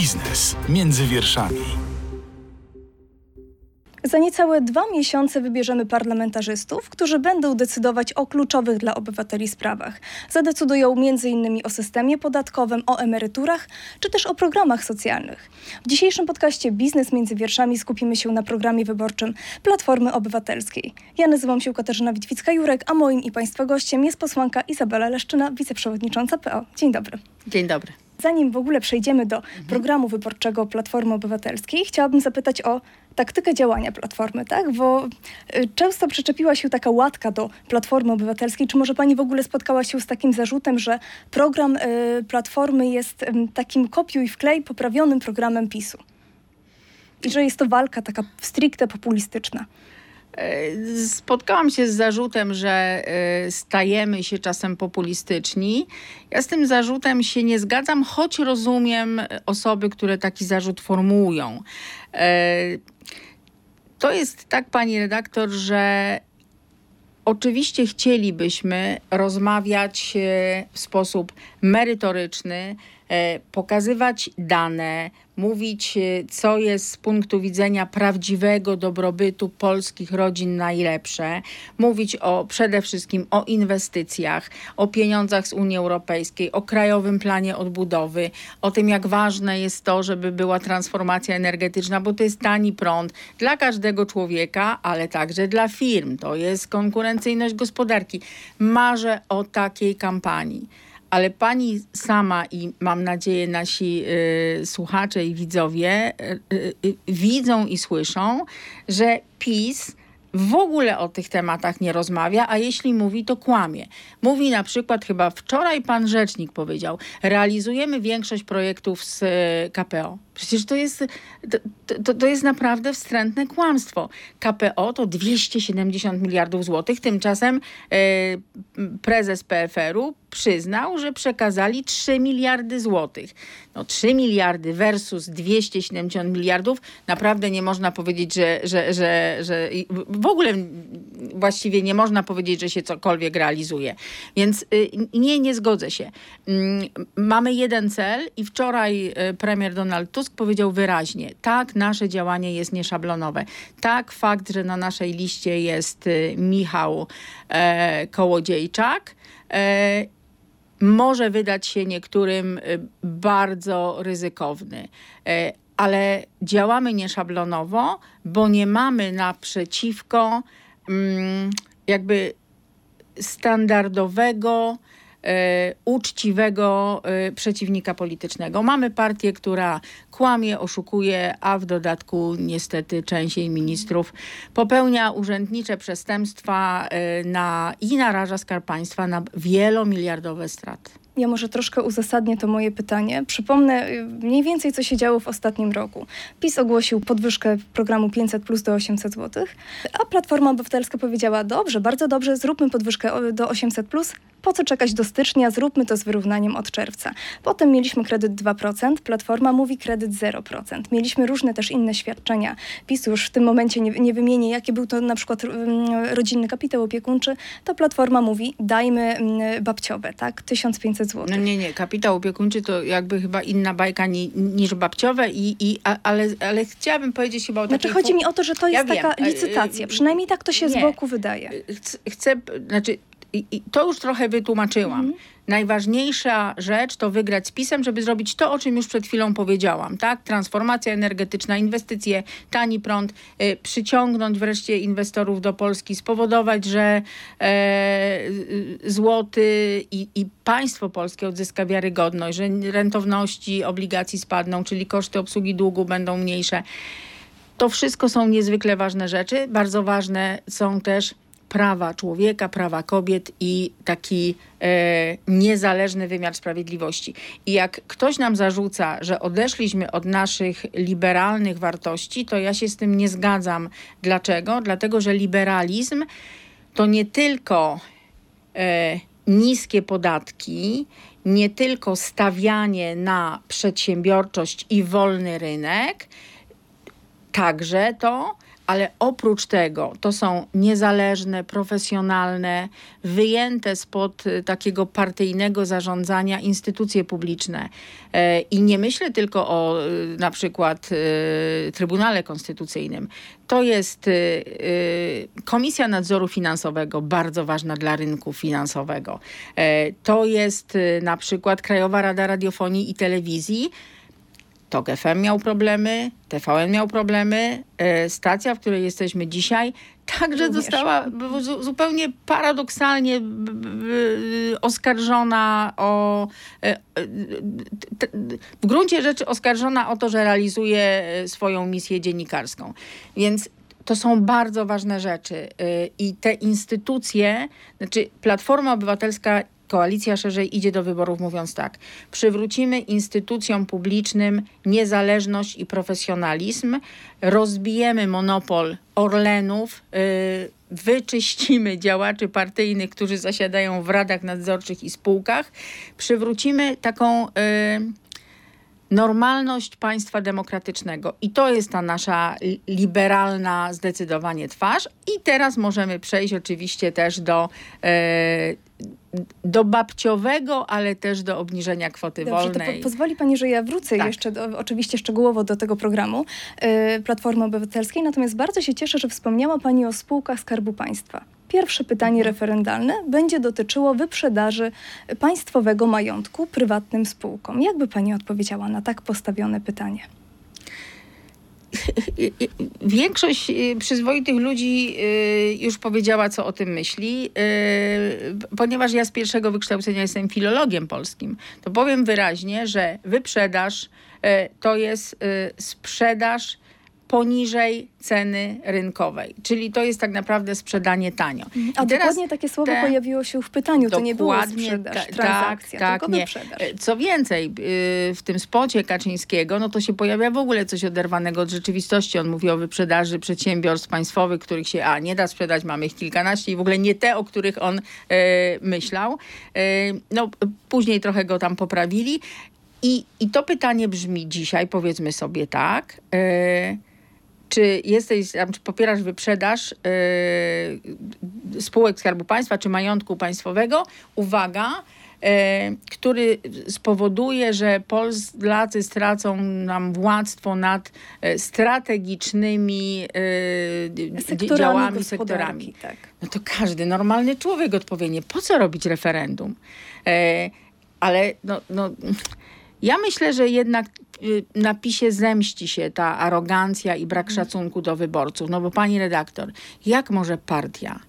Biznes między wierszami. Za niecałe dwa miesiące wybierzemy parlamentarzystów, którzy będą decydować o kluczowych dla obywateli sprawach. Zadecydują m.in. o systemie podatkowym, o emeryturach czy też o programach socjalnych. W dzisiejszym podcaście Biznes między wierszami skupimy się na programie wyborczym Platformy Obywatelskiej. Ja nazywam się Katarzyna Witwicka-Jurek, a moim i Państwa gościem jest posłanka Izabela Leszczyna, wiceprzewodnicząca PO. Dzień dobry. Dzień dobry. Zanim w ogóle przejdziemy do programu wyborczego Platformy Obywatelskiej, chciałabym zapytać o taktykę działania Platformy, tak? Bo y, często przyczepiła się taka łatka do Platformy Obywatelskiej. Czy może pani w ogóle spotkała się z takim zarzutem, że program y, Platformy jest takim kopiuj wklej poprawionym programem PiSu? I że jest to walka taka stricte populistyczna. E, spotkałam się z zarzutem, że e, stajemy się czasem populistyczni. Ja z tym zarzutem się nie zgadzam, choć rozumiem osoby, które taki zarzut formułują. E, to jest tak, pani redaktor, że oczywiście chcielibyśmy rozmawiać w sposób merytoryczny, pokazywać dane, mówić, e, co jest z punktu widzenia prawdziwego dobrobytu polskich rodzin najlepsze, mówić o przede wszystkim o inwestycjach, o pieniądzach z Unii Europejskiej, o krajowym planie odbudowy, o tym, jak ważne jest to, żeby była transformacja energetyczna, bo to jest tani prąd dla każdego człowieka, ale także dla firm. To jest konkurencyjność gospodarki. Marzę o takiej kampanii ale pani sama i mam nadzieję nasi y, słuchacze i widzowie y, y, y widzą i słyszą, że PiS w ogóle o tych tematach nie rozmawia, a jeśli mówi, to kłamie. Mówi na przykład, chyba wczoraj pan rzecznik powiedział, realizujemy większość projektów z y, KPO. Przecież to jest, to, to, to, jest naprawdę wstrętne kłamstwo. KPO to 270 miliardów złotych, tymczasem e, prezes PFR-u przyznał, że przekazali 3 miliardy złotych. No 3 miliardy versus 270 miliardów, naprawdę nie można powiedzieć, że, że, że, że w ogóle właściwie nie można powiedzieć, że się cokolwiek realizuje. Więc y, nie, nie zgodzę się. Mm, mamy jeden cel i wczoraj y, premier Donald Tusk Tusk powiedział wyraźnie, tak, nasze działanie jest nieszablonowe. Tak, fakt, że na naszej liście jest y, Michał e, Kołodziejczak, e, może wydać się niektórym y, bardzo ryzykowny. E, ale działamy nieszablonowo, bo nie mamy naprzeciwko mm, jakby standardowego uczciwego e, przeciwnika politycznego. Mamy partię, która kłamie, oszukuje, a w dodatku niestety część jej ministrów popełnia urzędnicze przestępstwa e, na, i naraża Skarb Państwa na wielomiliardowe straty. Ja może troszkę uzasadnię to moje pytanie. Przypomnę y, mniej więcej, co się działo w ostatnim roku. PiS ogłosił podwyżkę programu 500 plus do 800 zł, a Platforma Obywatelska powiedziała: Dobrze, bardzo dobrze, zróbmy podwyżkę do 800 plus. Po co czekać do stycznia? Zróbmy to z wyrównaniem od czerwca. Potem mieliśmy kredyt 2%, Platforma mówi kredyt 0%. Mieliśmy różne też inne świadczenia. PiS już w tym momencie nie, nie wymienię, jakie był to na przykład um, rodzinny kapitał opiekuńczy. To Platforma mówi, dajmy um, babciowe, tak? 1500 zł. No nie, nie, kapitał opiekuńczy to jakby chyba inna bajka ni, niż babciowe, i, i, a, ale, ale chciałabym powiedzieć chyba o Znaczy chodzi mi o to, że to jest ja taka wiem. licytacja, przynajmniej tak to się nie. z boku wydaje. Chcę, znaczy i, i to już trochę wytłumaczyłam. Mhm. Najważniejsza rzecz to wygrać z PiSem, żeby zrobić to, o czym już przed chwilą powiedziałam. Tak? Transformacja energetyczna, inwestycje, tani prąd, y, przyciągnąć wreszcie inwestorów do Polski, spowodować, że e, złoty i, i państwo polskie odzyska wiarygodność, że rentowności obligacji spadną, czyli koszty obsługi długu będą mniejsze. To wszystko są niezwykle ważne rzeczy. Bardzo ważne są też prawa człowieka, prawa kobiet i taki e, niezależny wymiar sprawiedliwości. I jak ktoś nam zarzuca, że odeszliśmy od naszych liberalnych wartości, to ja się z tym nie zgadzam. Dlaczego? Dlatego, że liberalizm to nie tylko e, niskie podatki, nie tylko stawianie na przedsiębiorczość i wolny rynek, także to, ale oprócz tego to są niezależne, profesjonalne, wyjęte spod y, takiego partyjnego zarządzania instytucje publiczne. E, I nie myślę tylko o y, na przykład Trybunale Konstytucyjnym. To jest Komisja Nadzoru Finansowego, bardzo ważna dla rynku finansowego. E, to jest na przykład Krajowa Rada Radiofonii i Telewizji, TOK FM miał problemy, TVN miał problemy, e, stacja, w której jesteśmy dzisiaj, także Również. została zupełnie paradoksalnie oskarżona o. E, e, w gruncie rzeczy oskarżona o to, że realizuje swoją misję dziennikarską. Więc to są bardzo ważne rzeczy. I te instytucje, znaczy Platforma Obywatelska koalicja szerzej idzie do wyborów mówiąc tak: przywrócimy instytucjom publicznym niezależność i profesjonalizm, rozbijemy monopol Orlenów, yy, wyczyścimy działaczy partyjnych, którzy zasiadają w radach nadzorczych i spółkach, przywrócimy taką. Yy, normalność państwa demokratycznego. I to jest ta nasza liberalna zdecydowanie twarz. I teraz możemy przejść oczywiście też do e, do babciowego, ale też do obniżenia kwoty Dobrze, wolnej. Po pozwoli Pani, że ja wrócę tak. jeszcze do, oczywiście szczegółowo do tego programu yy, Platformy Obywatelskiej, natomiast bardzo się cieszę, że wspomniała Pani o spółkach Skarbu Państwa. Pierwsze pytanie mhm. referendalne będzie dotyczyło wyprzedaży państwowego majątku prywatnym spółkom. Jak by Pani odpowiedziała na tak postawione pytanie? Większość y, przyzwoitych ludzi y, już powiedziała, co o tym myśli. Y, ponieważ ja z pierwszego wykształcenia jestem filologiem polskim, to powiem wyraźnie, że wyprzedaż to jest sprzedaż poniżej ceny rynkowej. Czyli to jest tak naprawdę sprzedanie tanio. Mhm. A dokładnie takie słowo te... pojawiło się w pytaniu. To nie było sprzedaż, ta, transakcja, tak, tylko nie. wyprzedaż. E, co więcej, y, w tym spocie Kaczyńskiego, no to się pojawia w ogóle coś oderwanego od rzeczywistości. On mówi o wyprzedaży przedsiębiorstw państwowych, których się a nie da sprzedać, mamy ich kilkanaście i w ogóle nie te, o których on e, myślał. E, no, później trochę go tam poprawili. I, I to pytanie brzmi dzisiaj, powiedzmy sobie tak, czy jesteś, czy popierasz wyprzedaż yy, spółek Skarbu Państwa czy majątku państwowego, uwaga, yy, który spowoduje, że Polacy stracą nam władztwo nad yy, strategicznymi sektorami działami, sektorami. Tak. No to każdy normalny człowiek odpowie, po co robić referendum? ale no, no, ja myślę, że jednak na PiSie zemści się ta arogancja i brak szacunku do wyborców. No bo pani redaktor, jak może partia,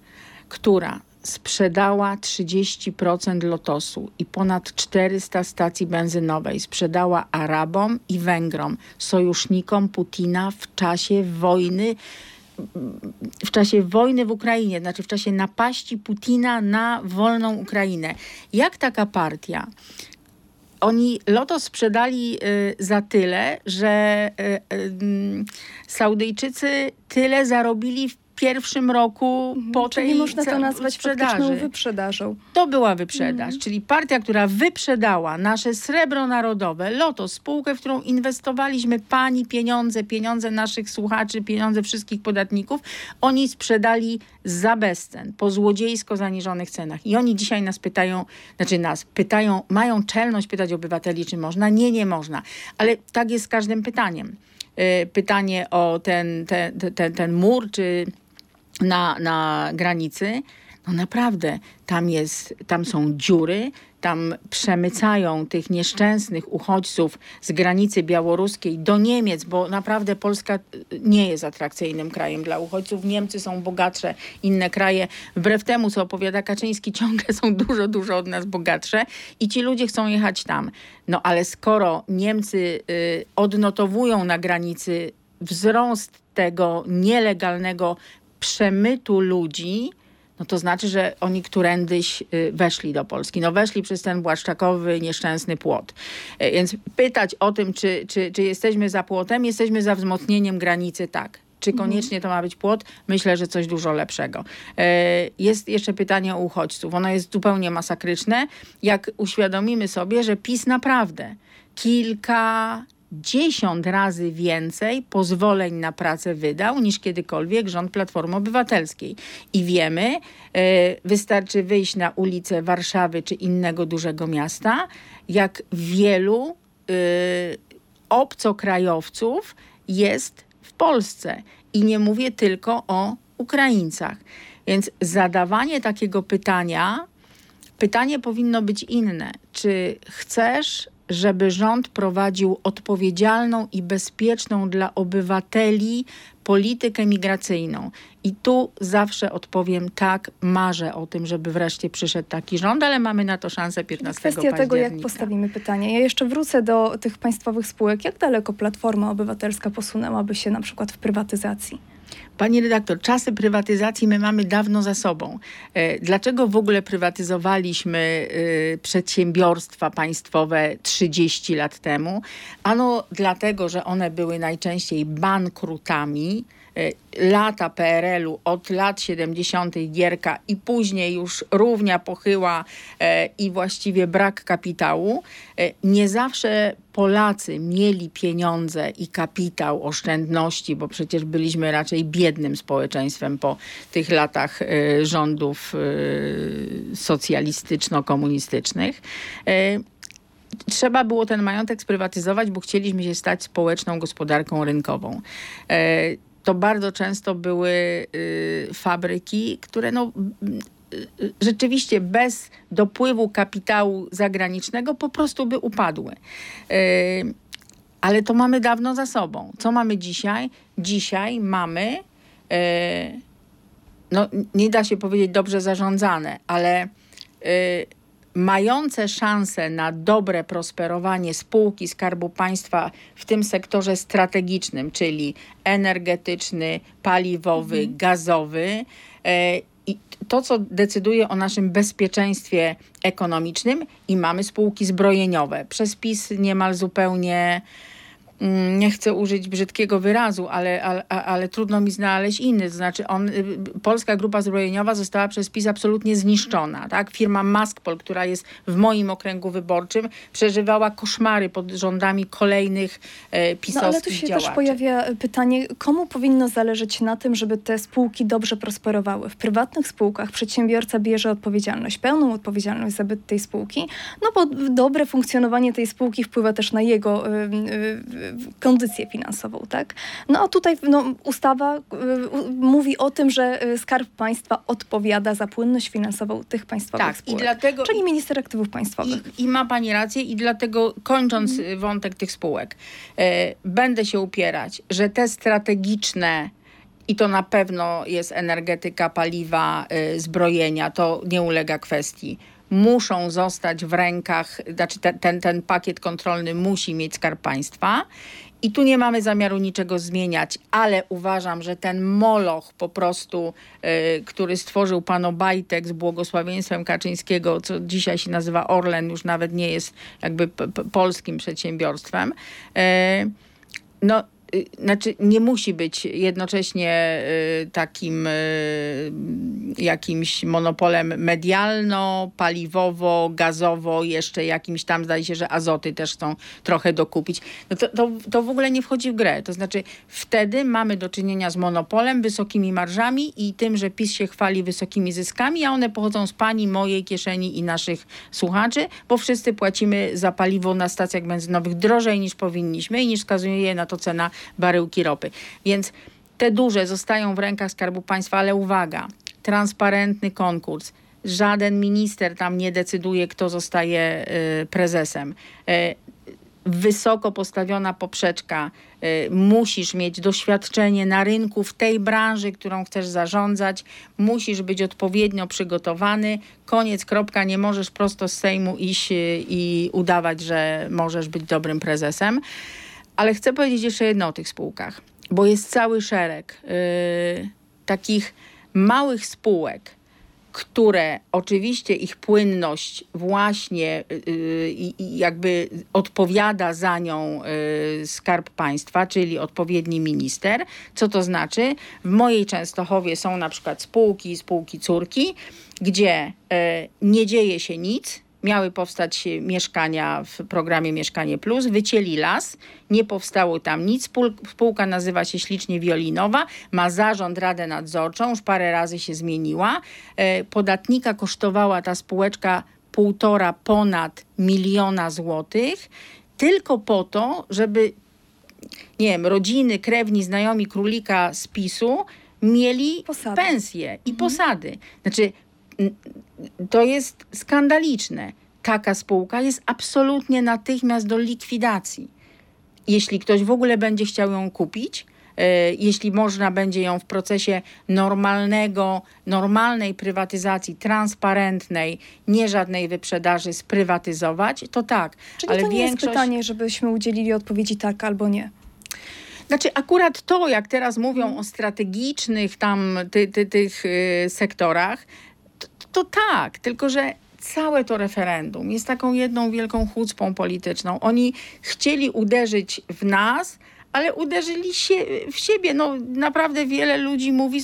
która sprzedała 30% lotosu i ponad 400 stacji benzynowej sprzedała Arabom i Węgrom, sojusznikom Putina w czasie wojny w czasie wojny w Ukrainie, znaczy w czasie napaści Putina na wolną Ukrainę. Jak taka partia oni loto sprzedali y, za tyle, że y, y, Saudyjczycy tyle zarobili w pierwszym roku mhm. po czyli tej można to nazwać sprzedaży. wyprzedażą. To była wyprzedaż, mhm. czyli partia, która wyprzedała nasze srebro narodowe, Loto, spółkę, w którą inwestowaliśmy pani pieniądze, pieniądze naszych słuchaczy, pieniądze wszystkich podatników, oni sprzedali za bezcen, po złodziejsko zaniżonych cenach. I oni dzisiaj nas pytają, znaczy nas pytają, mają czelność pytać obywateli, czy można. Nie, nie można. Ale tak jest z każdym pytaniem y, pytanie o ten, ten, ten, ten mur, czy na, na granicy, no naprawdę, tam, jest, tam są dziury, tam przemycają tych nieszczęsnych uchodźców z granicy białoruskiej do Niemiec, bo naprawdę Polska nie jest atrakcyjnym krajem dla uchodźców. Niemcy są bogatsze, inne kraje, wbrew temu, co opowiada Kaczyński, ciągle są dużo, dużo od nas bogatsze i ci ludzie chcą jechać tam. No ale skoro Niemcy y, odnotowują na granicy wzrost tego nielegalnego przemytu ludzi, no to znaczy, że oni którędyś y, weszli do Polski. No weszli przez ten błaszczakowy, nieszczęsny płot. E, więc pytać o tym, czy, czy, czy jesteśmy za płotem, jesteśmy za wzmocnieniem granicy, tak. Czy mhm. koniecznie to ma być płot? Myślę, że coś dużo lepszego. E, jest jeszcze pytanie o uchodźców. Ono jest zupełnie masakryczne. Jak uświadomimy sobie, że PiS naprawdę kilka dziesiąt razy więcej pozwoleń na pracę wydał niż kiedykolwiek rząd Platformy Obywatelskiej. I wiemy, wystarczy wyjść na ulicę Warszawy czy innego dużego miasta, jak wielu obcokrajowców jest w Polsce. I nie mówię tylko o Ukraińcach. Więc zadawanie takiego pytania, pytanie powinno być inne. Czy chcesz, żeby rząd prowadził odpowiedzialną i bezpieczną dla obywateli politykę migracyjną? I tu zawsze odpowiem tak, marzę o tym, żeby wreszcie przyszedł taki rząd, ale mamy na to szansę 15 Kwestia tego, jak postawimy pytanie. Ja jeszcze wrócę do tych państwowych spółek. Jak daleko Platforma Obywatelska posunęłaby się na przykład w prywatyzacji? Pani redaktor, czasy prywatyzacji my mamy dawno za sobą. E, dlaczego w ogóle prywatyzowaliśmy e, przedsiębiorstwa państwowe 30 lat temu? Ano dlatego, że one były najczęściej bankrutami, lata PRL-u, od lat 70. Gierka i później już równia pochyła e, i właściwie brak kapitału. E, nie zawsze Polacy mieli pieniądze i kapitał, oszczędności, bo przecież byliśmy raczej biednym społeczeństwem po tych latach rządów socjalistyczno-komunistycznych trzeba było ten majątek sprywatyzować, bo chcieliśmy się stać społeczną gospodarką rynkową to bardzo często były y, fabryki, które no, y, y, rzeczywiście bez dopływu kapitału zagranicznego po prostu by upadły. Ale to mamy dawno za sobą. Co mamy dzisiaj? Dzisiaj mamy, no nie da się powiedzieć dobrze zarządzane, ale mające szanse na dobre prosperowanie spółki Skarbu Państwa w tym sektorze strategicznym, czyli energetyczny, paliwowy, mhm. gazowy. E, I to, co decyduje o naszym bezpieczeństwie ekonomicznym, i mamy spółki zbrojeniowe. Przez PiS niemal zupełnie nie chcę użyć brzydkiego wyrazu, ale, ale, ale, trudno mi znaleźć inny. To znaczy on, y, Polska Grupa Zbrojeniowa została przez PiS absolutnie zniszczona. Tak? Firma Maskpol, która jest w moim okręgu wyborczym, przeżywała koszmary pod rządami kolejnych e, pisowskich No ale tu się działaczy. też pojawia pytanie, komu powinno zależeć na tym, żeby te spółki dobrze prosperowały? W prywatnych spółkach przedsiębiorca bierze odpowiedzialność, pełną odpowiedzialność za byt tej spółki, no bo dobre funkcjonowanie tej spółki wpływa też na jego y, y, kondycję finansową, tak? No a tutaj no, ustawa y, mówi o tym, że y, Skarb Państwa odpowiada za płynność finansową tych państwowych tak, spółek, i dlatego, czyli minister aktywów państwowych. I, I, ma pani rację i dlatego kończąc mhm. wątek tych spółek, będę się upierać, że te strategiczne i to na pewno jest energetyka, paliwa, y, zbrojenia, to nie ulega kwestii muszą zostać w rękach, znaczy ten, ten, ten pakiet kontrolny musi mieć Skarb Państwa. I tu nie mamy zamiaru niczego zmieniać, ale uważam, że ten moloch po prostu, y, który stworzył pan Obajtek z błogosławieństwem Kaczyńskiego, co dzisiaj się nazywa Orlen, już nawet nie jest jakby polskim przedsiębiorstwem. Y, no znaczy nie musi być jednocześnie y, takim y, jakimś monopolem medialno, paliwowo, gazowo, jeszcze jakimś tam, zdaje się, że azoty też chcą trochę dokupić. No to, to, to w ogóle nie wchodzi w grę. To znaczy wtedy mamy do czynienia z monopolem, wysokimi marżami i tym, że PiS się chwali wysokimi zyskami, a one pochodzą z pani, mojej kieszeni i naszych słuchaczy, bo wszyscy płacimy za paliwo na stacjach benzynowych drożej niż powinniśmy i niż wskazuje na to cena baryłki ropy. Więc te duże zostają w rękach Skarbu Państwa, ale uwaga, transparentny konkurs. Żaden minister tam nie decyduje, kto zostaje y, prezesem. Y, wysoko postawiona poprzeczka. Y, musisz mieć doświadczenie na rynku w tej branży, którą chcesz zarządzać. Musisz być odpowiednio przygotowany. Koniec, kropka. Nie możesz prosto z Sejmu iść i udawać, że możesz być dobrym prezesem. Ale chcę powiedzieć jeszcze jedno o tych spółkach, bo jest cały szereg yy, takich małych spółek, które oczywiście ich płynność właśnie yy, jakby odpowiada za nią yy, Skarb Państwa, czyli odpowiedni minister. Co to znaczy? W mojej Częstochowie są na przykład spółki, spółki córki, gdzie yy, nie dzieje się nic, miały powstać mieszkania w programie Mieszkanie Plus, wycięli las, nie powstało tam nic. Spółka nazywa się ślicznie Wiolinowa, ma zarząd, radę nadzorczą, już parę razy się zmieniła. E, podatnika kosztowała ta spółeczka półtora ponad miliona złotych, tylko po to, żeby nie wiem, rodziny, krewni, znajomi królika z PiSu mieli posady. pensje i mhm. posady. Znaczy, to jest skandaliczne. Taka spółka jest absolutnie natychmiast do likwidacji. Jeśli ktoś w ogóle będzie chciał ją kupić, e, jeśli można będzie ją w procesie normalnego, normalnej prywatyzacji, transparentnej, nie żadnej wyprzedaży sprywatyzować, to tak. Czyli ale to nie większość... jest pytanie, żebyśmy udzielili odpowiedzi tak albo nie. Znaczy akurat to, jak teraz mówią o strategicznych tam ty, ty, tych y, sektorach, to, tak, tylko że całe to referendum jest taką jedną wielką chucpą polityczną. Oni chcieli uderzyć w nas, ale uderzyli się w siebie. No naprawdę wiele ludzi mówi,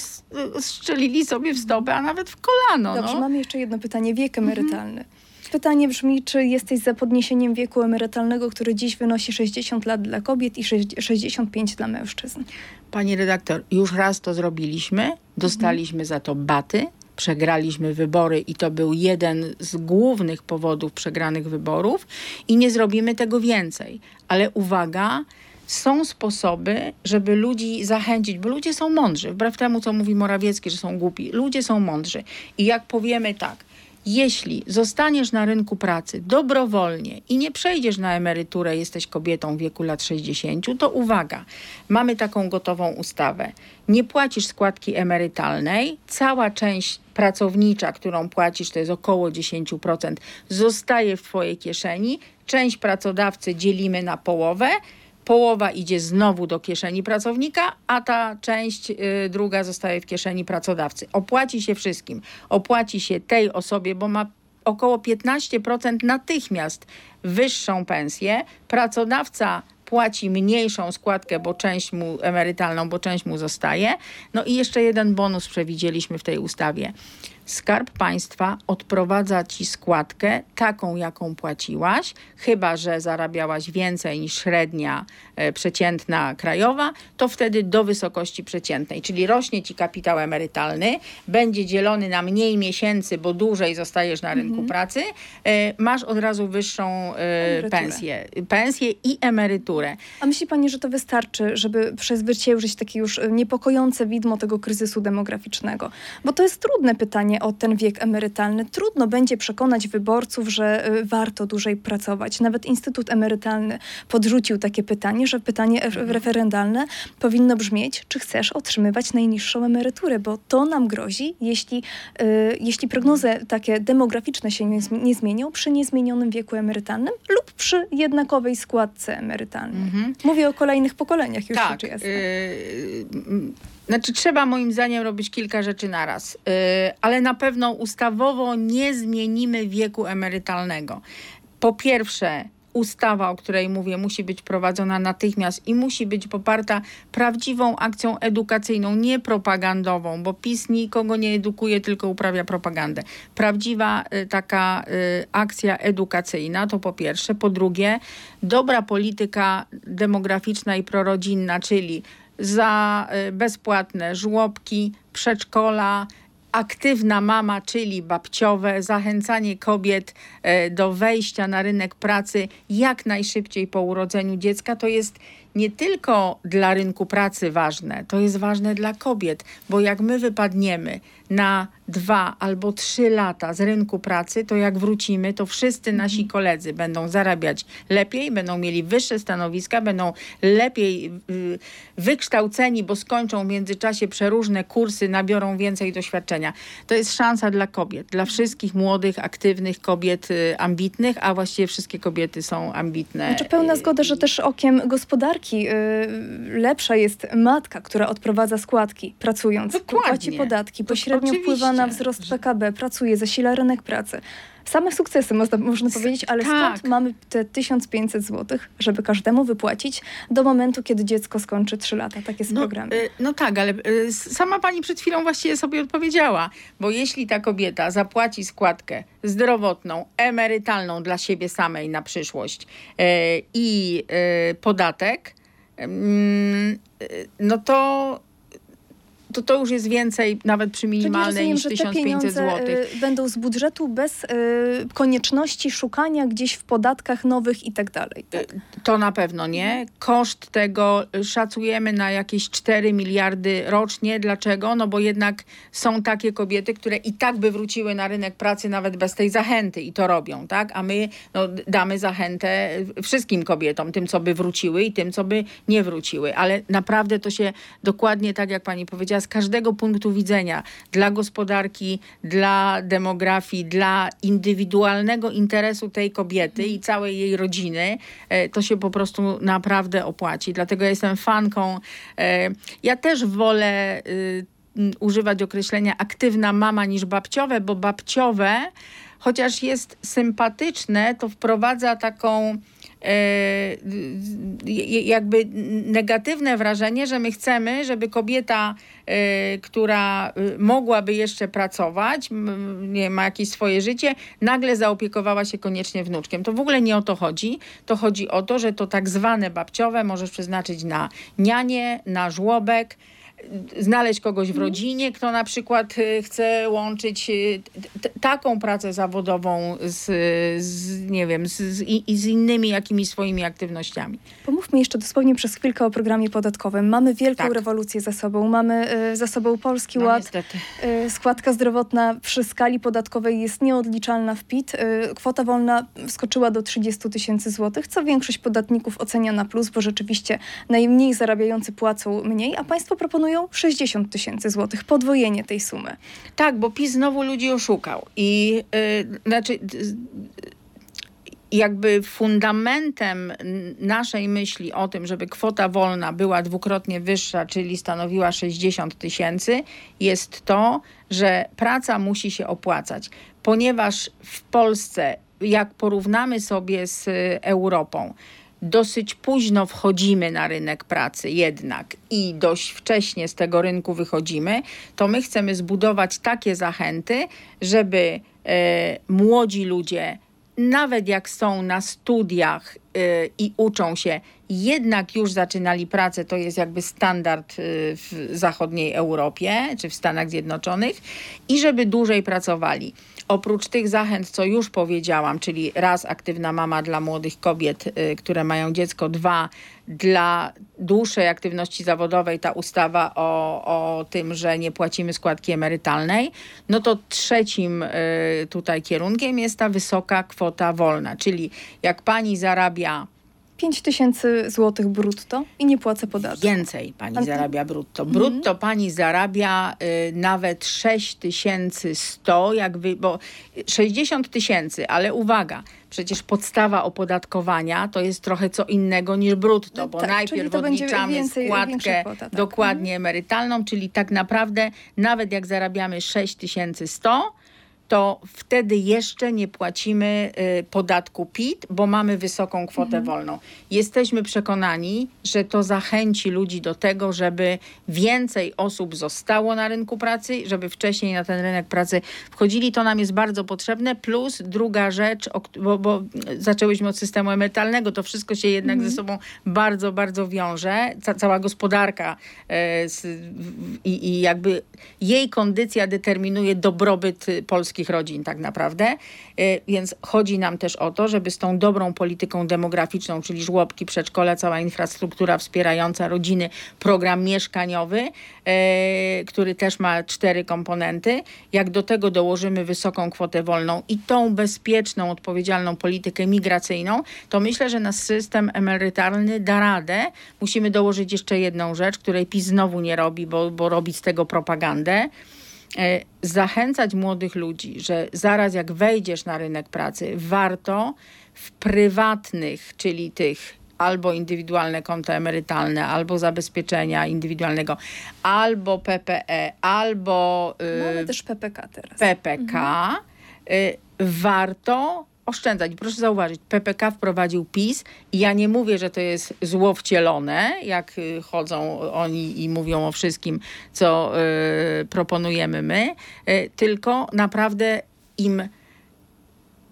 strzelili sobie w stopę, a nawet w kolano. Dobrze, no. mamy jeszcze jedno pytanie. Wiek emerytalny. Mhm. Pytanie brzmi, czy jesteś za podniesieniem wieku emerytalnego, który dziś wynosi 60 lat dla kobiet i 65 dla mężczyzn? Pani redaktor, już raz to zrobiliśmy, dostaliśmy za to baty, przegraliśmy wybory i to był jeden z głównych powodów przegranych wyborów i nie zrobimy tego więcej. Ale uwaga, są sposoby, żeby ludzi zachęcić, bo ludzie są mądrzy. Wbrew temu, co mówi Morawiecki, że są głupi. Ludzie są mądrzy. I jak powiemy tak, jeśli zostaniesz na rynku pracy dobrowolnie i nie przejdziesz na emeryturę, jesteś kobietą w wieku lat 60, to uwaga, mamy taką gotową ustawę. Nie płacisz składki emerytalnej, cała część pracownicza, którą płacisz, to jest około 10%, zostaje w Twojej kieszeni, część pracodawcy dzielimy na połowę połowa idzie znowu do kieszeni pracownika, a ta część y, druga zostaje w kieszeni pracodawcy. Opłaci się wszystkim. Opłaci się tej osobie, bo ma około 15% natychmiast wyższą pensję. Pracodawca płaci mniejszą składkę, bo część mu emerytalną, bo część mu zostaje. No i jeszcze jeden bonus przewidzieliśmy w tej ustawie. Skarb Państwa odprowadza ci składkę taką, jaką płaciłaś, chyba że zarabiałaś więcej niż średnia e, przeciętna krajowa, to wtedy do wysokości przeciętnej, czyli rośnie ci kapitał emerytalny, będzie dzielony na mniej miesięcy, bo dłużej zostajesz na rynku mhm. pracy, e, masz od razu wyższą e, pensję, pensję i emeryturę. A myśli Pani, że to wystarczy, żeby przezwyciężyć takie już niepokojące widmo tego kryzysu demograficznego? Bo to jest trudne pytanie o ten wiek emerytalny, trudno będzie przekonać wyborców, że y, warto dłużej pracować. Nawet Instytut Emerytalny podrzucił takie pytanie, że pytanie mhm. referendalne powinno brzmieć, czy chcesz otrzymywać najniższą emeryturę, bo to nam grozi, jeśli, y, jeśli prognozy takie demograficzne się nie, nie zmienią przy niezmienionym wieku emerytalnym lub przy jednakowej składce emerytalnej. Mhm. Mówię o kolejnych pokoleniach już tak, rzecz jasna. Yy, znaczy, trzeba moim zdaniem robić kilka rzeczy naraz, yy, ale na pewno ustawowo nie zmienimy wieku emerytalnego. Po pierwsze, ustawa, o której mówię, musi być prowadzona natychmiast i musi być poparta prawdziwą akcją edukacyjną, nie propagandową, bo PiS nikogo nie edukuje, tylko uprawia propagandę. Prawdziwa y, taka y, akcja edukacyjna, to po pierwsze. Po drugie, dobra polityka demograficzna i prorodzinna, czyli za y, bezpłatne żłobki, przedszkola, aktywna mama, czyli babciowe, zachęcanie kobiet y, do wejścia na rynek pracy jak najszybciej po urodzeniu dziecka, to jest nie tylko dla rynku pracy ważne, to jest ważne dla kobiet, bo jak my wypadniemy na dwa albo trzy lata z rynku pracy, to jak wrócimy, to wszyscy nasi mhm. koledzy będą zarabiać lepiej, będą mieli wyższe stanowiska, będą lepiej y, wykształceni, bo skończą w międzyczasie przeróżne kursy, nabiorą więcej doświadczenia. To jest szansa dla kobiet, dla wszystkich młodych, aktywnych kobiet y, ambitnych, a właściwie wszystkie kobiety są ambitne. Znaczy pełna zgoda, że też okiem gospodarki y, lepsza jest matka, która odprowadza składki pracując, Dokładnie. płaci podatki, pośrednio wpływa na wzrost PKB, pracuje, zasila rynek pracy. Same sukcesy, można, można powiedzieć, ale Tak. skąd mamy te 1500 zł, żeby każdemu wypłacić do momentu, kiedy dziecko skończy 3 lata? Tak jest No, programie. y, no tak, ale y, sama pani przed chwilą właściwie sobie odpowiedziała, bo jeśli ta kobieta zapłaci składkę zdrowotną, emerytalną dla siebie samej na przyszłość y, i y, podatek, y, no to, to to już jest więcej nawet przy minimalnej rozumiem, niż że te 1500 pieniądze zł. y, będą z budżetu bez y, konieczności szukania gdzieś w podatkach nowych i tak dalej. Tak? To na pewno nie. Koszt tego szacujemy na jakieś 4 miliardy rocznie. Dlaczego? No bo jednak są takie kobiety, które i tak by wróciły na rynek pracy nawet bez tej zachęty i to robią, tak? A my no, damy zachętę wszystkim kobietom, tym, co by wróciły i tym, co by nie wróciły. Ale naprawdę to się dokładnie tak, jak pani powiedziała, z każdego punktu widzenia dla gospodarki, dla demografii, dla indywidualnego interesu tej kobiety i całej jej rodziny, e, to się po prostu naprawdę opłaci. Dlatego ja jestem fanką. e, Ja też wolę y, używać określenia aktywna mama niż babciowe, bo babciowe, chociaż jest sympatyczne, to wprowadza taką jakby negatywne wrażenie, że my chcemy, żeby kobieta, która y, mogłaby jeszcze pracować, nie ma jakieś swoje życie, nagle zaopiekowała się koniecznie wnuczkiem. To w ogóle nie o to chodzi. To chodzi o to, że to tak zwane babciowe możesz przeznaczyć na nianie, na żłobek, znaleźć kogoś w rodzinie, kto na przykład y, chce łączyć y, taką pracę zawodową z, z nie wiem, z, z, i, z innymi jakimiś swoimi aktywnościami. Pomówmy jeszcze dosłownie przez chwilkę o programie podatkowym. Mamy wielką Tak. rewolucję za sobą. Mamy y, za sobą Polski No Ład. Y, Składka zdrowotna przy skali podatkowej jest nieodliczalna w PIT. Y, Kwota wolna wskoczyła do 30 tysięcy złotych, co większość podatników ocenia na plus, bo rzeczywiście najmniej zarabiający płacą mniej, a państwo proponują 60 tysięcy złotych, podwojenie tej sumy. Tak, bo PiS znowu ludzi oszukał. I y, znaczy. Jakby fundamentem naszej myśli o tym, żeby kwota wolna była dwukrotnie wyższa, czyli stanowiła 60 tysięcy, jest to, że praca musi się opłacać, ponieważ w Polsce, jak porównamy sobie z y, Europą, dosyć późno wchodzimy na rynek pracy jednak i dość wcześnie z tego rynku wychodzimy, to my chcemy zbudować takie zachęty, żeby e, młodzi ludzie, nawet jak są na studiach e, i uczą się, jednak już zaczynali pracę, to jest jakby standard e, w zachodniej Europie czy w Stanach Zjednoczonych i żeby dłużej pracowali. Oprócz tych zachęt, co już powiedziałam, czyli raz aktywna mama dla młodych kobiet, y, które mają dziecko, dwa dla dłuższej aktywności zawodowej ta ustawa o, o tym, że nie płacimy składki emerytalnej, no to trzecim y, tutaj kierunkiem jest ta wysoka kwota wolna, czyli jak pani zarabia 5 tysięcy złotych brutto i nie płacę podatku. Więcej pani zarabia brutto. Brutto pani zarabia y, nawet 6100, jakby, bo 60 tysięcy, ale uwaga, przecież podstawa opodatkowania to jest trochę co innego niż brutto, No bo tak, najpierw odliczamy więcej- składkę kwota, tak. dokładnie emerytalną, czyli tak naprawdę nawet jak zarabiamy 6100, to wtedy jeszcze nie płacimy y, podatku PIT, bo mamy wysoką kwotę wolną. Jesteśmy przekonani, że to zachęci ludzi do tego, żeby więcej osób zostało na rynku pracy, żeby wcześniej na ten rynek pracy wchodzili. To nam jest bardzo potrzebne. Plus druga rzecz, bo, bo zaczęłyśmy od systemu emerytalnego, to wszystko się jednak ze sobą bardzo, bardzo wiąże. Ca cała gospodarka w- i, i jakby jej kondycja determinuje dobrobyt y, polskich rodzin tak naprawdę. E, Więc chodzi nam też o to, żeby z tą dobrą polityką demograficzną, czyli żłobki, przedszkola, cała infrastruktura wspierająca rodziny, program mieszkaniowy, e, który też ma cztery komponenty. Jak do tego dołożymy wysoką kwotę wolną i tą bezpieczną, odpowiedzialną politykę migracyjną, to myślę, że nasz system emerytalny da radę. Musimy dołożyć jeszcze jedną rzecz, której PiS znowu nie robi, bo, bo robi z tego propagandę zachęcać młodych ludzi, że zaraz jak wejdziesz na rynek pracy, warto w prywatnych, czyli tych albo indywidualne konto emerytalne, albo zabezpieczenia indywidualnego, albo PPE, albo y, Mamy też PPK teraz. PPK warto oszczędzać. Proszę zauważyć, PPK wprowadził PiS i ja nie mówię, że to jest zło wcielone, jak y, chodzą oni i mówią o wszystkim, co y, proponujemy my, y, tylko naprawdę im,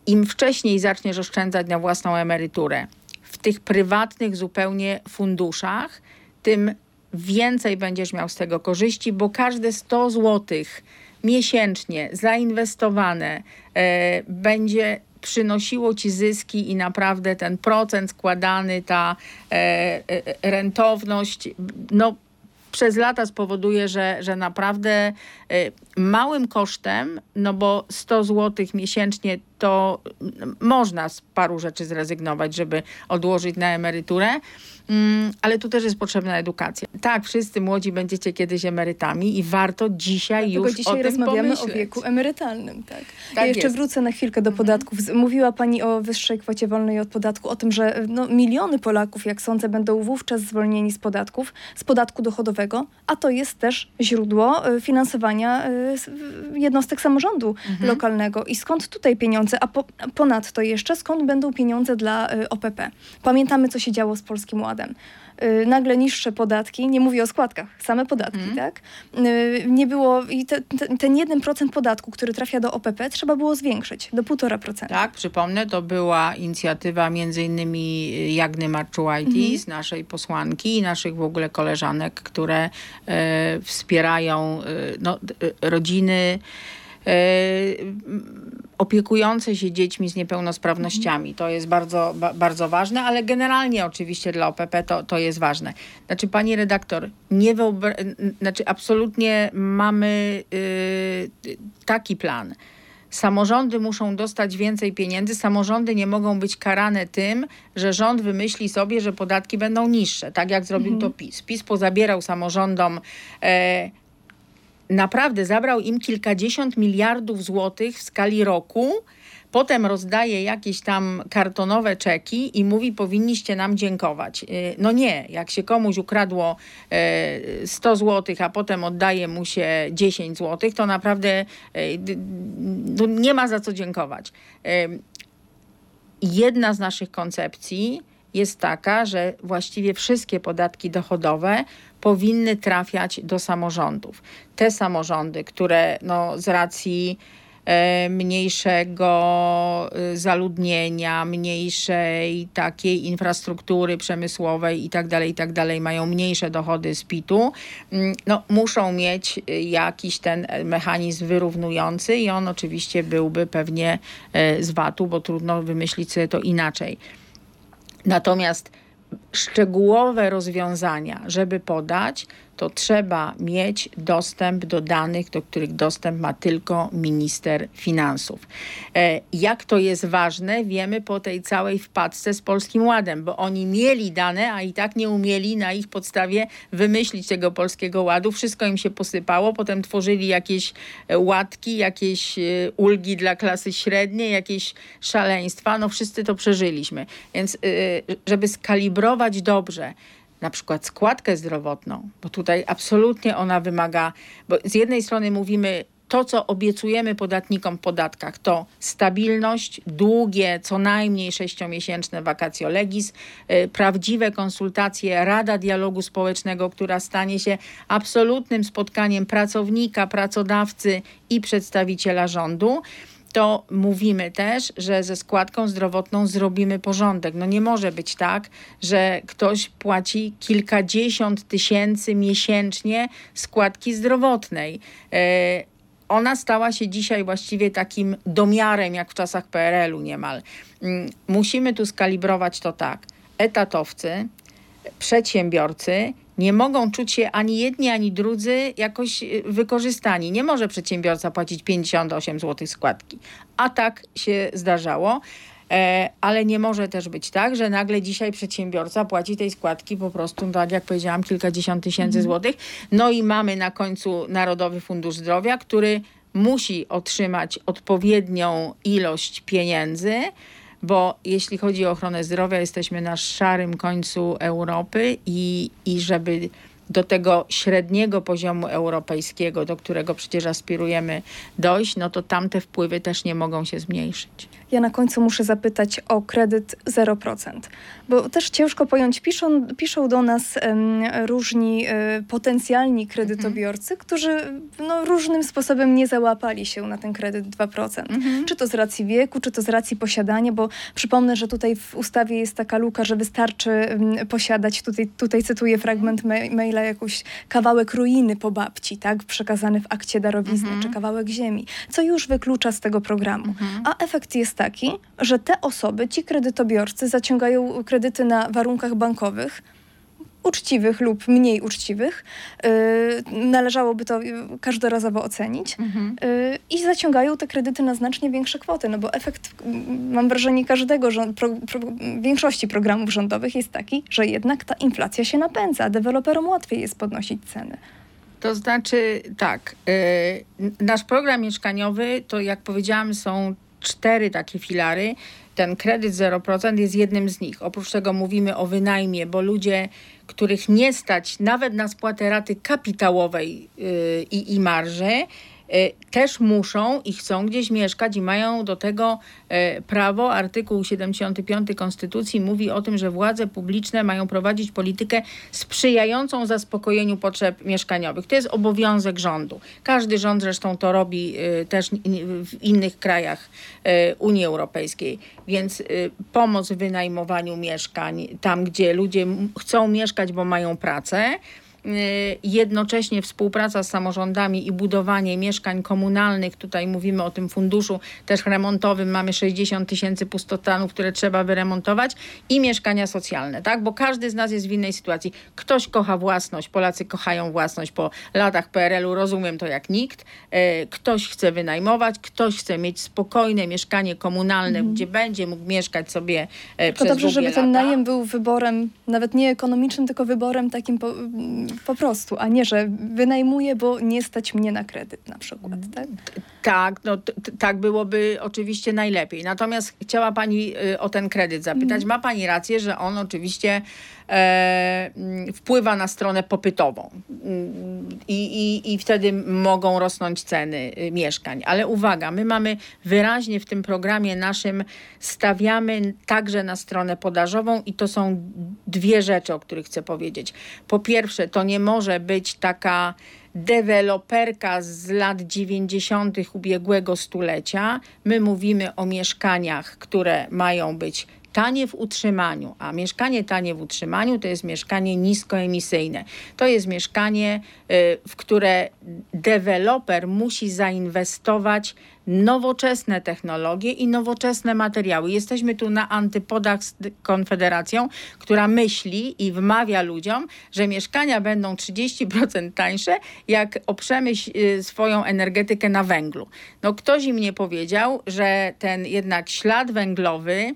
im wcześniej zaczniesz oszczędzać na własną emeryturę w tych prywatnych zupełnie funduszach, tym więcej będziesz miał z tego korzyści, bo każde 100 złotych miesięcznie zainwestowane e, będzie przynosiło ci zyski i naprawdę ten procent składany, ta e, e, rentowność, no przez lata spowoduje, że, że naprawdę e, małym kosztem, no bo 100 zł miesięcznie to można z paru rzeczy zrezygnować, żeby odłożyć na emeryturę, mm, ale tu też jest potrzebna edukacja. Tak, wszyscy młodzi będziecie kiedyś emerytami i warto dzisiaj Dlatego już dzisiaj o rozmawiamy pomyśleć. o wieku emerytalnym, tak. Tak ja jeszcze jest. wrócę na chwilkę do podatków. Z- Mówiła Pani o wyższej kwocie wolnej od podatku, o tym, że no, miliony Polaków, jak sądzę, będą wówczas zwolnieni z podatków, z podatku dochodowego, a to jest też źródło y, finansowania y, jednostek samorządu lokalnego. I skąd tutaj pieniądze? A po, ponadto jeszcze, skąd będą pieniądze dla y, OPP? Pamiętamy, co się działo z Polskim Ładem. Y, Nagle niższe podatki, nie mówię o składkach, same podatki, tak? Y, Nie było, i te, te, ten 1% podatku, który trafia do OPP, trzeba było zwiększyć do 1,5%. Tak, przypomnę, to była inicjatywa między innymi Jagny Marczułajtis, naszej posłanki i naszych w ogóle koleżanek, które e, wspierają e, no, rodziny opiekujące się dziećmi z niepełnosprawnościami. To jest bardzo, ba, bardzo ważne, ale generalnie oczywiście dla OPP to, to jest ważne. Znaczy, pani redaktor, nie wyobra- znaczy absolutnie mamy y, taki plan. Samorządy muszą dostać więcej pieniędzy. Samorządy nie mogą być karane tym, że rząd wymyśli sobie, że podatki będą niższe, tak jak zrobił to PiS. PiS pozabierał samorządom e, naprawdę zabrał im kilkadziesiąt miliardów złotych w skali roku. Potem rozdaje jakieś tam kartonowe czeki i mówi, powinniście nam dziękować. Y, No nie, jak się komuś ukradło e, 100 złotych, a potem oddaje mu się 10 złotych, to naprawdę d- no nie ma za co dziękować. Jedna z naszych koncepcji jest taka, że właściwie wszystkie podatki dochodowe powinny trafiać do samorządów. Te samorządy, które no, z racji e, mniejszego e, zaludnienia, mniejszej takiej infrastruktury przemysłowej i tak dalej, tak mają mniejsze dochody z PIT-u, mm, no, muszą mieć e, jakiś ten mechanizm wyrównujący i on oczywiście byłby pewnie z VAT-u, bo trudno wymyślić sobie to inaczej. Natomiast szczegółowe rozwiązania, żeby podać, to trzeba mieć dostęp do danych, do których dostęp ma tylko minister finansów. E, Jak to jest ważne, wiemy po tej całej wpadce z Polskim Ładem, bo oni mieli dane, a i tak nie umieli na ich podstawie wymyślić tego Polskiego Ładu. Wszystko im się posypało, potem tworzyli jakieś e, łatki, jakieś e, ulgi dla klasy średniej, jakieś szaleństwa. No wszyscy to przeżyliśmy. Więc żeby skalibrować dobrze na przykład składkę zdrowotną, bo tutaj absolutnie ona wymaga, bo z jednej strony mówimy, to, co obiecujemy podatnikom w podatkach, to stabilność, długie, co najmniej sześciomiesięczne vacatio legis, y, prawdziwe konsultacje, Rada Dialogu Społecznego, która stanie się absolutnym spotkaniem pracownika, pracodawcy i przedstawiciela rządu to mówimy też, że ze składką zdrowotną zrobimy porządek. No nie może być tak, że ktoś płaci kilkadziesiąt tysięcy miesięcznie składki zdrowotnej. E, ona stała się dzisiaj właściwie takim domiarem, jak w czasach PRL-u niemal. Mm, Musimy tu skalibrować to tak. Etatowcy, przedsiębiorcy nie mogą czuć się ani jedni, ani drudzy jakoś y, wykorzystani. Nie może przedsiębiorca płacić 58 zł składki. A tak się zdarzało. E, ale nie może też być tak, że nagle dzisiaj przedsiębiorca płaci tej składki po prostu, tak jak powiedziałam, kilkadziesiąt tysięcy złotych. No i mamy na końcu Narodowy Fundusz Zdrowia, który musi otrzymać odpowiednią ilość pieniędzy, bo jeśli chodzi o ochronę zdrowia, jesteśmy na szarym końcu Europy i, i żeby do tego średniego poziomu europejskiego, do którego przecież aspirujemy dojść, no to tamte wpływy też nie mogą się zmniejszyć. Ja na końcu muszę zapytać o kredyt 0%, bo też ciężko pojąć, piszą, piszą do nas um, różni um, potencjalni kredytobiorcy, mhm. którzy no, różnym sposobem nie załapali się na ten kredyt 2%. Mhm. Czy to z racji wieku, czy to z racji posiadania, bo przypomnę, że tutaj w ustawie jest taka luka, że wystarczy um, posiadać, tutaj, tutaj cytuję fragment maila, jakiś kawałek ruiny po babci, tak, przekazany w akcie darowizny, mhm. czy kawałek ziemi, co już wyklucza z tego programu. Mhm. A efekt jest taki, że te osoby, ci kredytobiorcy zaciągają kredyty na warunkach bankowych, uczciwych lub mniej uczciwych. Yy, należałoby to każdorazowo ocenić. Mhm. Yy, I zaciągają te kredyty na znacznie większe kwoty, no bo efekt, mam wrażenie, każdego, pro, pro, większości programów rządowych jest taki, że jednak ta inflacja się napędza, a deweloperom łatwiej jest podnosić ceny. To znaczy tak, yy, nasz program mieszkaniowy to jak powiedziałam są cztery takie filary. Ten kredyt 0% jest jednym z nich. Oprócz tego mówimy o wynajmie, bo ludzie, których nie stać nawet na spłatę raty kapitałowej yy, i marży, E, też muszą i chcą gdzieś mieszkać i mają do tego e, prawo. Artykuł 75 Konstytucji mówi o tym, że władze publiczne mają prowadzić politykę sprzyjającą zaspokojeniu potrzeb mieszkaniowych. To jest obowiązek rządu. Każdy rząd zresztą to robi e, też w innych krajach Unii Europejskiej. Więc pomoc w wynajmowaniu mieszkań tam, gdzie ludzie chcą mieszkać, bo mają pracę Y, jednocześnie współpraca z samorządami i budowanie mieszkań komunalnych. Tutaj mówimy o tym funduszu też remontowym. Mamy 60 tysięcy pustotanów, które trzeba wyremontować i mieszkania socjalne, tak? Bo każdy z nas jest w innej sytuacji. Ktoś kocha własność, Polacy kochają własność po latach PRL-u, rozumiem to jak nikt. Y, ktoś chce wynajmować, ktoś chce mieć spokojne mieszkanie komunalne, mhm. gdzie będzie mógł mieszkać sobie y, to przez dobrze, żeby lata. ten najem był wyborem nawet nie ekonomicznym, tylko wyborem takim po, po prostu, a nie, że wynajmuję, bo nie stać mnie na kredyt na przykład, tak? Tak, no tak byłoby oczywiście najlepiej. Natomiast chciała Pani y, o ten kredyt zapytać. Mhm. Ma Pani rację, że on oczywiście e, mm, wpływa na stronę popytową mm, I, i, i wtedy mogą rosnąć ceny y, mieszkań. Ale uwaga, my mamy wyraźnie w tym programie naszym stawiamy także na stronę podażową i to są dwie rzeczy, o których chcę powiedzieć. Po pierwsze, to nie może być taka deweloperka z lat 90. ubiegłego stulecia. My mówimy o mieszkaniach, które mają być tanie w utrzymaniu, a mieszkanie tanie w utrzymaniu to jest mieszkanie niskoemisyjne. To jest mieszkanie, y, w które deweloper musi zainwestować nowoczesne technologie i nowoczesne materiały. Jesteśmy tu na antypodach z Konfederacją, która myśli i wmawia ludziom, że mieszkania będą 30% tańsze, jak oprzemy y, swoją energetykę na węglu. No ktoś im nie powiedział, że ten jednak ślad węglowy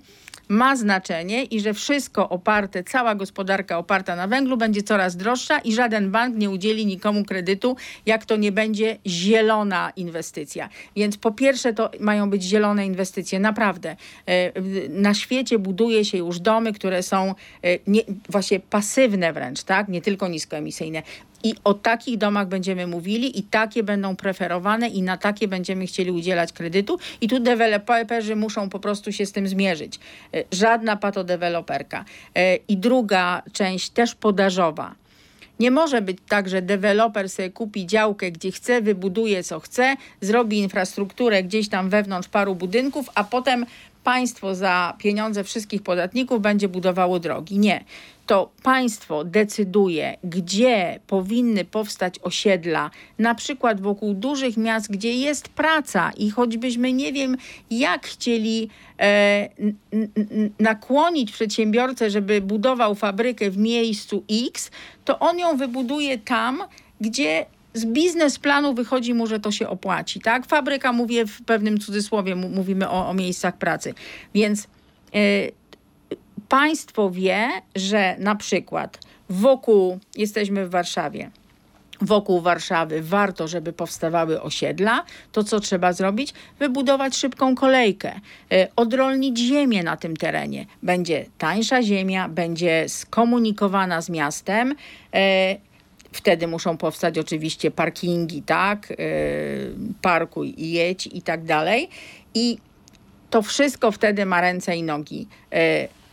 ma znaczenie i że wszystko oparte, cała gospodarka oparta na węglu będzie coraz droższa i żaden bank nie udzieli nikomu kredytu, jak to nie będzie zielona inwestycja. Więc po pierwsze to mają być zielone inwestycje, naprawdę. E, na świecie buduje się już domy, które są e, nie, właśnie pasywne wręcz, tak? nie tylko niskoemisyjne. I o takich domach będziemy mówili i takie będą preferowane i na takie będziemy chcieli udzielać kredytu. I tu deweloperzy muszą po prostu się z tym zmierzyć. E, żadna patodeweloperka. E, I druga część też podażowa. Nie może być tak, że deweloper sobie kupi działkę, gdzie chce, wybuduje co chce, zrobi infrastrukturę gdzieś tam wewnątrz paru budynków, a potem państwo za pieniądze wszystkich podatników będzie budowało drogi. Nie to państwo decyduje, gdzie powinny powstać osiedla, na przykład wokół dużych miast, gdzie jest praca i choćbyśmy nie wiem, jak chcieli e, nakłonić przedsiębiorcę, żeby budował fabrykę w miejscu X, to on ją wybuduje tam, gdzie z biznesplanu wychodzi mu, że to się opłaci. Tak? Fabryka, mówię w pewnym cudzysłowie, mówimy o, o miejscach pracy. Więc e, państwo wie, że na przykład wokół, jesteśmy w Warszawie, wokół Warszawy warto, żeby powstawały osiedla, to co trzeba zrobić? Wybudować szybką kolejkę, e, odrolnić ziemię na tym terenie. Będzie tańsza ziemia, będzie skomunikowana z miastem. E, Wtedy muszą powstać oczywiście parkingi, tak? Parkuj i jedź i tak dalej. I to wszystko wtedy ma ręce i nogi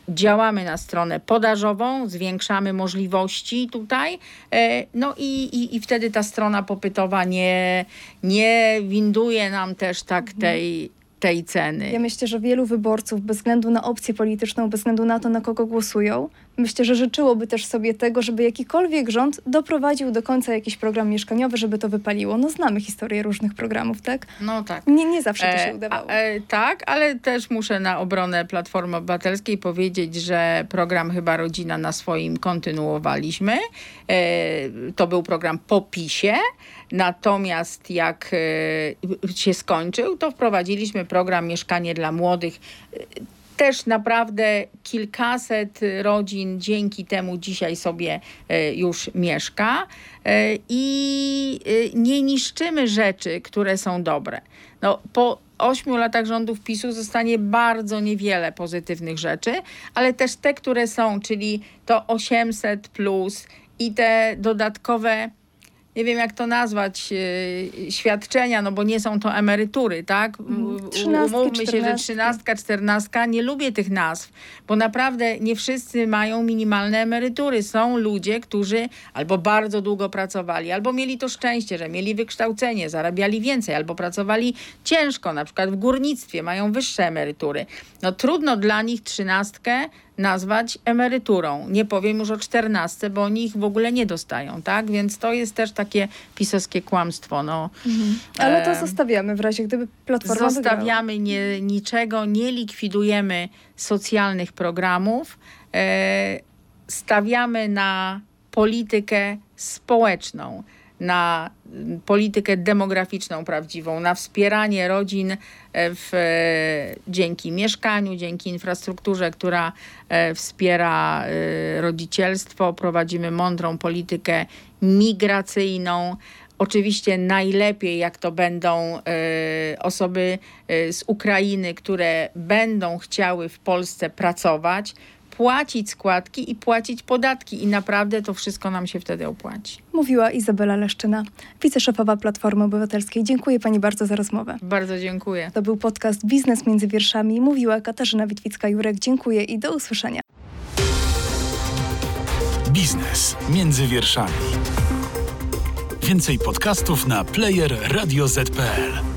działamy na stronę podażową, zwiększamy możliwości tutaj, e, no i, i, i wtedy ta strona popytowa nie, nie winduje nam też tak tej tej ceny. Ja myślę, że wielu wyborców, bez względu na opcję polityczną, bez względu na to, na kogo głosują, myślę, że życzyłoby też sobie tego, żeby jakikolwiek rząd doprowadził do końca jakiś program mieszkaniowy, żeby to wypaliło. No znamy historię różnych programów, tak? No tak. Nie, nie zawsze to się e, udawało. E, e, tak, ale też muszę na obronę Platformy Obywatelskiej powiedzieć, że program Chyba Rodzina na swoim kontynuowaliśmy. E, to był program po PiSie, natomiast jak e, się skończył, to wprowadziliśmy program Mieszkanie dla Młodych też naprawdę kilkaset rodzin dzięki temu dzisiaj sobie e, już mieszka i nie niszczymy rzeczy, które są dobre. No, po ośmiu latach rządów PiSu zostanie bardzo niewiele pozytywnych rzeczy, ale też te, które są, czyli to 800 plus i te dodatkowe nie wiem jak to nazwać, e, świadczenia, no bo nie są to emerytury, tak? Mhm. Umówmy się, że trzynastka, czternastka, nie lubię tych nazw, bo naprawdę nie wszyscy mają minimalne emerytury. Są ludzie, którzy albo bardzo długo pracowali, albo mieli to szczęście, że mieli wykształcenie, zarabiali więcej, albo pracowali ciężko, na przykład w górnictwie, mają wyższe emerytury. No trudno dla nich trzynastkę nazwać emeryturą. Nie powiem już o czternaste, bo oni ich w ogóle nie dostają, tak? Więc to jest też takie pisowskie kłamstwo. No. Mhm. Ale to zostawiamy w razie, gdyby Platforma Zostawiamy nie, niczego, nie likwidujemy socjalnych programów. E, stawiamy na politykę społeczną na politykę demograficzną prawdziwą, na wspieranie rodzin e, w, dzięki mieszkaniu, dzięki infrastrukturze, która e, wspiera e, rodzicielstwo. Prowadzimy mądrą politykę migracyjną. Oczywiście najlepiej, jak to będą osoby z Ukrainy, które będą chciały w Polsce pracować, płacić składki i płacić podatki i naprawdę to wszystko nam się wtedy opłaci. Mówiła Izabela Leszczyna, wiceszefowa Platformy Obywatelskiej. Dziękuję Pani bardzo za rozmowę. Bardzo dziękuję. To był podcast Biznes między wierszami. Mówiła Katarzyna Witwicka-Jurek. Dziękuję i do usłyszenia. Biznes między wierszami. Więcej podcastów na player radioz.pl.